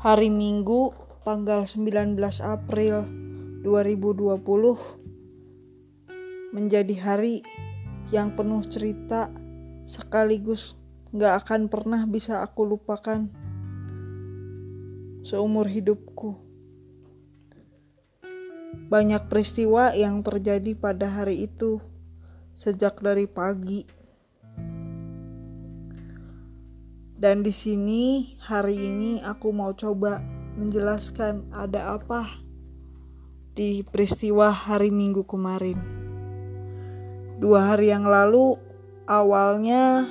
Hari Minggu, tanggal 19 April 2020 menjadi hari yang penuh cerita sekaligus gak akan pernah bisa aku lupakan seumur hidupku. Banyak peristiwa yang terjadi pada hari itu sejak dari pagi. Dan di sini hari ini aku mau coba menjelaskan ada apa di peristiwa hari Minggu kemarin. Dua hari yang lalu awalnya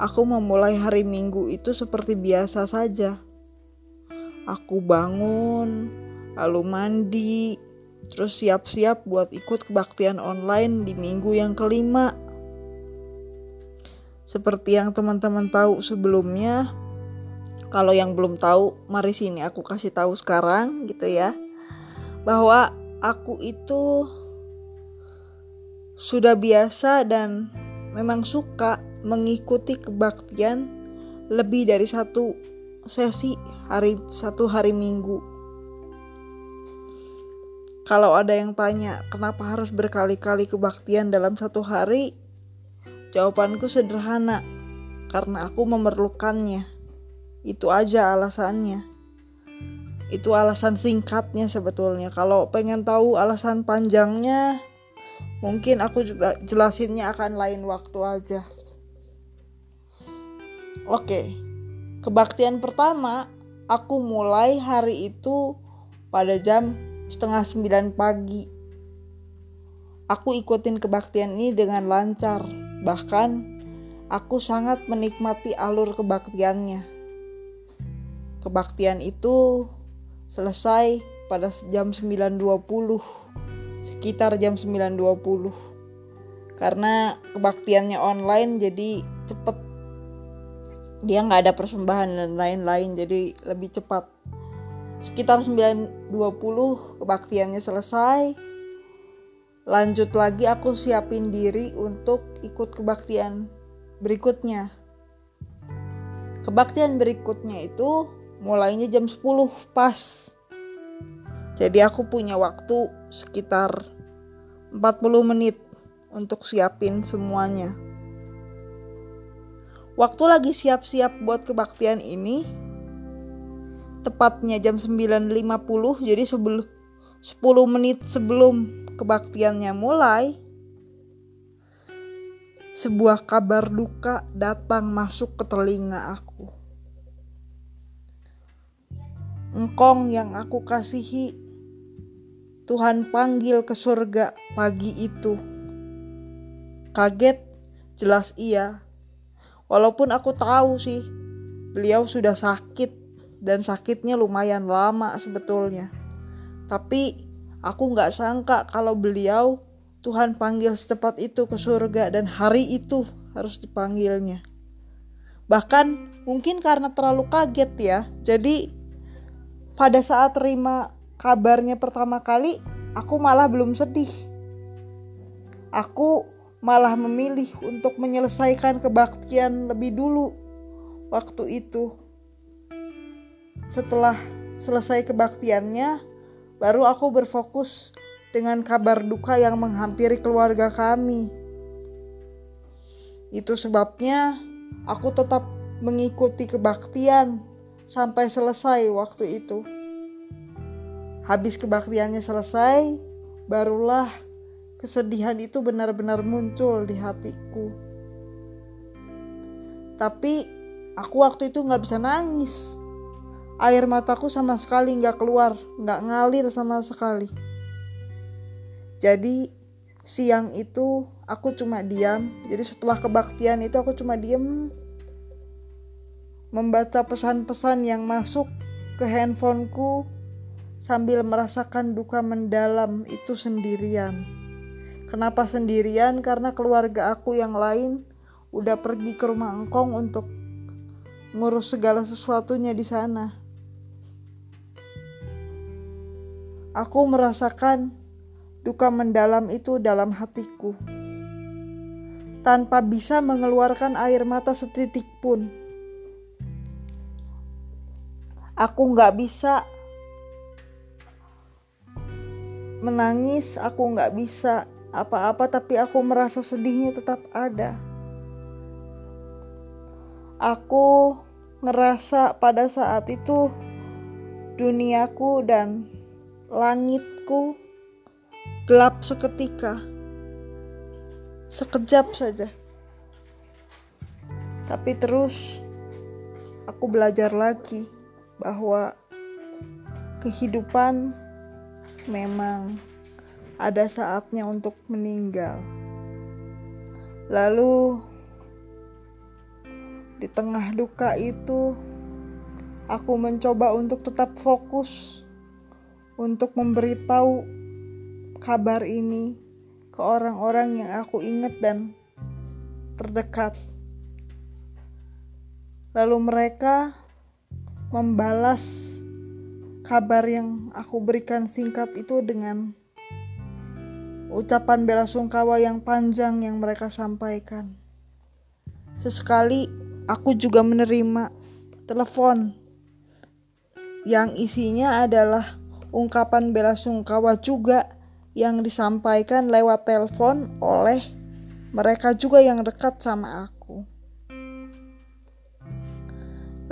aku memulai hari Minggu itu seperti biasa saja. Aku bangun, lalu mandi, terus siap-siap buat ikut kebaktian online di minggu yang kelima. Seperti yang teman-teman tahu sebelumnya, kalau yang belum tahu, mari sini aku kasih tahu sekarang gitu ya. Bahwa aku itu sudah biasa dan memang suka mengikuti kebaktian lebih dari satu sesi hari satu hari minggu. Kalau ada yang tanya kenapa harus berkali-kali kebaktian dalam satu hari, Jawabanku sederhana, karena aku memerlukannya. Itu aja alasannya. Itu alasan singkatnya sebetulnya. Kalau pengen tahu alasan panjangnya, mungkin aku juga jelasinnya akan lain waktu aja. Oke, kebaktian pertama aku mulai hari itu pada jam setengah sembilan pagi. Aku ikutin kebaktian ini dengan lancar Bahkan aku sangat menikmati alur kebaktiannya. Kebaktian itu selesai pada jam 9.20 sekitar jam 9.20 karena kebaktiannya online jadi cepet. Dia nggak ada persembahan dan lain-lain jadi lebih cepat. Sekitar 9.20 kebaktiannya selesai lanjut lagi aku siapin diri untuk ikut kebaktian berikutnya. Kebaktian berikutnya itu mulainya jam 10 pas. Jadi aku punya waktu sekitar 40 menit untuk siapin semuanya. Waktu lagi siap-siap buat kebaktian ini tepatnya jam 9.50 jadi sebelum 10 menit sebelum kebaktiannya mulai, sebuah kabar duka datang masuk ke telinga aku. Engkong yang aku kasihi, Tuhan panggil ke surga pagi itu. Kaget, jelas iya. Walaupun aku tahu sih, beliau sudah sakit dan sakitnya lumayan lama sebetulnya. Tapi Aku nggak sangka kalau beliau Tuhan panggil secepat itu ke surga dan hari itu harus dipanggilnya. Bahkan mungkin karena terlalu kaget ya. Jadi pada saat terima kabarnya pertama kali, aku malah belum sedih. Aku malah memilih untuk menyelesaikan kebaktian lebih dulu waktu itu. Setelah selesai kebaktiannya, baru aku berfokus dengan kabar duka yang menghampiri keluarga kami. Itu sebabnya aku tetap mengikuti kebaktian sampai selesai waktu itu. Habis kebaktiannya selesai, barulah kesedihan itu benar-benar muncul di hatiku. Tapi aku waktu itu nggak bisa nangis air mataku sama sekali nggak keluar, nggak ngalir sama sekali. Jadi siang itu aku cuma diam. Jadi setelah kebaktian itu aku cuma diam membaca pesan-pesan yang masuk ke handphoneku sambil merasakan duka mendalam itu sendirian. Kenapa sendirian? Karena keluarga aku yang lain udah pergi ke rumah engkong untuk ngurus segala sesuatunya di sana. Aku merasakan duka mendalam itu dalam hatiku, tanpa bisa mengeluarkan air mata setitik pun. Aku nggak bisa menangis, aku nggak bisa apa-apa, tapi aku merasa sedihnya tetap ada. Aku ngerasa pada saat itu duniaku dan langitku gelap seketika, sekejap saja. Tapi terus aku belajar lagi bahwa kehidupan memang ada saatnya untuk meninggal. Lalu di tengah duka itu aku mencoba untuk tetap fokus untuk memberitahu kabar ini ke orang-orang yang aku ingat dan terdekat. Lalu mereka membalas kabar yang aku berikan singkat itu dengan ucapan bela sungkawa yang panjang yang mereka sampaikan. Sesekali aku juga menerima telepon yang isinya adalah ungkapan bela sungkawa juga yang disampaikan lewat telepon oleh mereka juga yang dekat sama aku.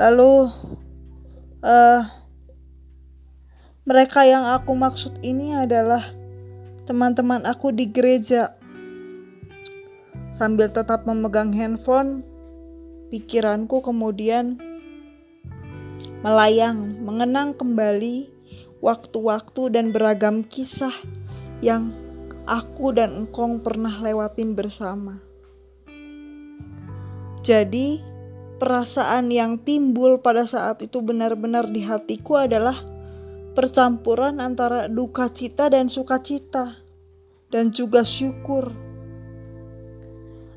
Lalu uh, mereka yang aku maksud ini adalah teman-teman aku di gereja. Sambil tetap memegang handphone, pikiranku kemudian melayang, mengenang kembali waktu-waktu dan beragam kisah yang aku dan engkong pernah lewatin bersama. Jadi, perasaan yang timbul pada saat itu benar-benar di hatiku adalah percampuran antara duka cita dan sukacita, dan juga syukur.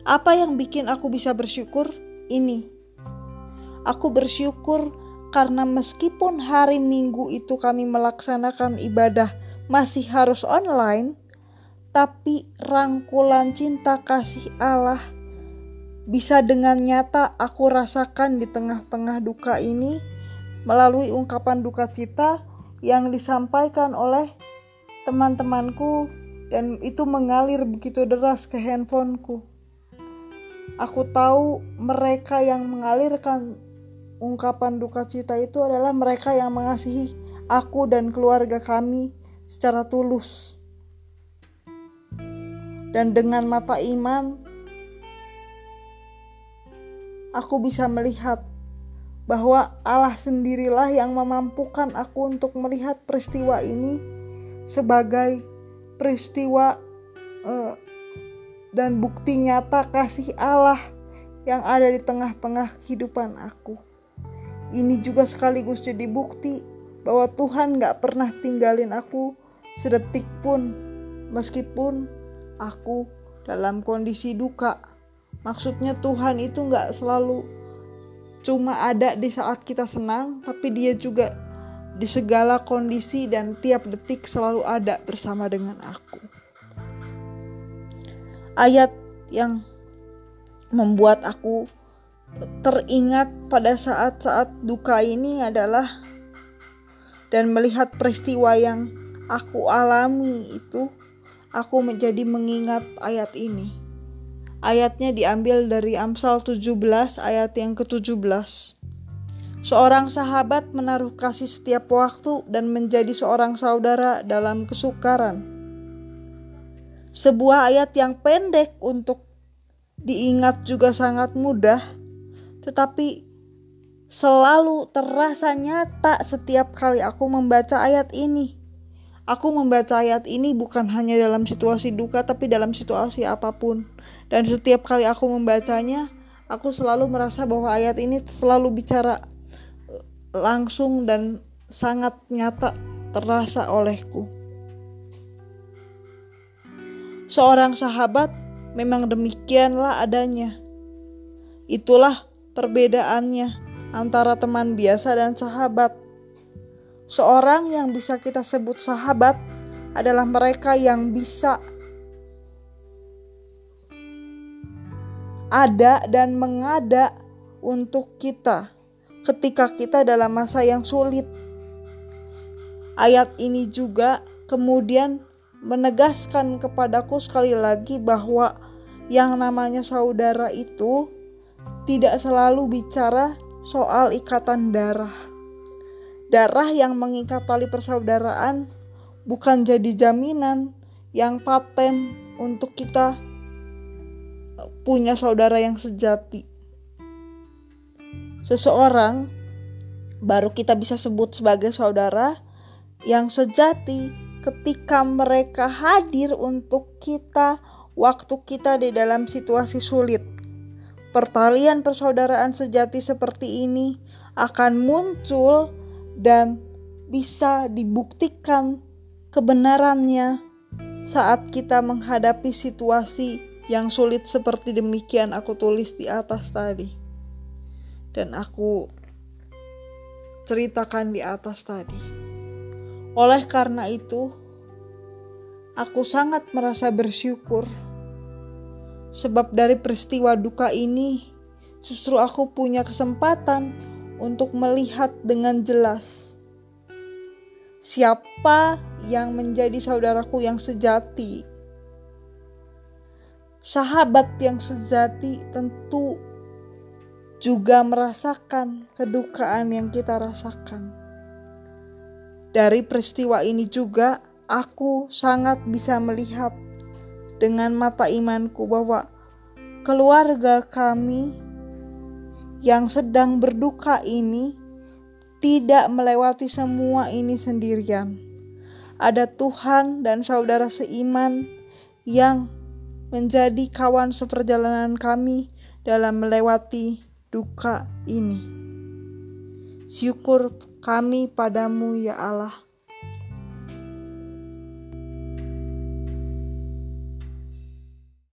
Apa yang bikin aku bisa bersyukur? Ini, aku bersyukur karena meskipun hari Minggu itu kami melaksanakan ibadah masih harus online, tapi rangkulan cinta kasih Allah bisa dengan nyata aku rasakan di tengah-tengah duka ini melalui ungkapan duka cita yang disampaikan oleh teman-temanku dan itu mengalir begitu deras ke handphoneku. Aku tahu mereka yang mengalirkan ungkapan duka cita itu adalah mereka yang mengasihi aku dan keluarga kami secara tulus. Dan dengan mata iman, aku bisa melihat bahwa Allah sendirilah yang memampukan aku untuk melihat peristiwa ini sebagai peristiwa uh, dan bukti nyata kasih Allah yang ada di tengah-tengah kehidupan aku. Ini juga sekaligus jadi bukti bahwa Tuhan gak pernah tinggalin aku sedetik pun meskipun aku dalam kondisi duka. Maksudnya Tuhan itu nggak selalu cuma ada di saat kita senang, tapi dia juga di segala kondisi dan tiap detik selalu ada bersama dengan aku. Ayat yang membuat aku teringat pada saat-saat duka ini adalah dan melihat peristiwa yang aku alami itu, aku menjadi mengingat ayat ini. Ayatnya diambil dari Amsal 17 ayat yang ke-17. Seorang sahabat menaruh kasih setiap waktu dan menjadi seorang saudara dalam kesukaran. Sebuah ayat yang pendek untuk diingat juga sangat mudah, tetapi selalu terasa nyata setiap kali aku membaca ayat ini. Aku membaca ayat ini bukan hanya dalam situasi duka, tapi dalam situasi apa pun. Dan setiap kali aku membacanya, aku selalu merasa bahwa ayat ini selalu bicara eh, langsung dan sangat nyata terasa olehku. Seorang sahabat memang demikianlah adanya. Itulah perbedaannya antara teman biasa dan sahabat. Seorang yang bisa kita sebut sahabat adalah mereka yang bisa ada dan mengada untuk kita, ketika kita dalam masa yang sulit. Ayat ini juga kemudian menegaskan kepadaku sekali lagi bahwa yang namanya saudara itu tidak selalu bicara soal ikatan darah. Darah yang mengikat tali persaudaraan bukan jadi jaminan yang paten untuk kita punya saudara yang sejati. Seseorang baru kita bisa sebut sebagai saudara yang sejati ketika mereka hadir untuk kita waktu kita di dalam situasi sulit. Pertalian persaudaraan sejati seperti ini akan muncul dan bisa dibuktikan kebenarannya saat kita menghadapi situasi yang sulit seperti demikian aku tulis di atas tadi. Dan aku ceritakan di atas tadi. Oleh karena itu, aku sangat merasa bersyukur sebab dari peristiwa duka ini justru aku punya kesempatan untuk melihat dengan jelas siapa yang menjadi saudaraku yang sejati. Sahabat yang sejati tentu juga merasakan kedukaan yang kita rasakan. Dari peristiwa ini juga aku sangat bisa melihat dengan mata imanku bahwa keluarga kami yang sedang berduka ini tidak melewati semua ini sendirian. Ada Tuhan dan saudara seiman yang menjadi kawan seperjalanan kami dalam melewati duka ini. Syukur kami padamu, ya Allah.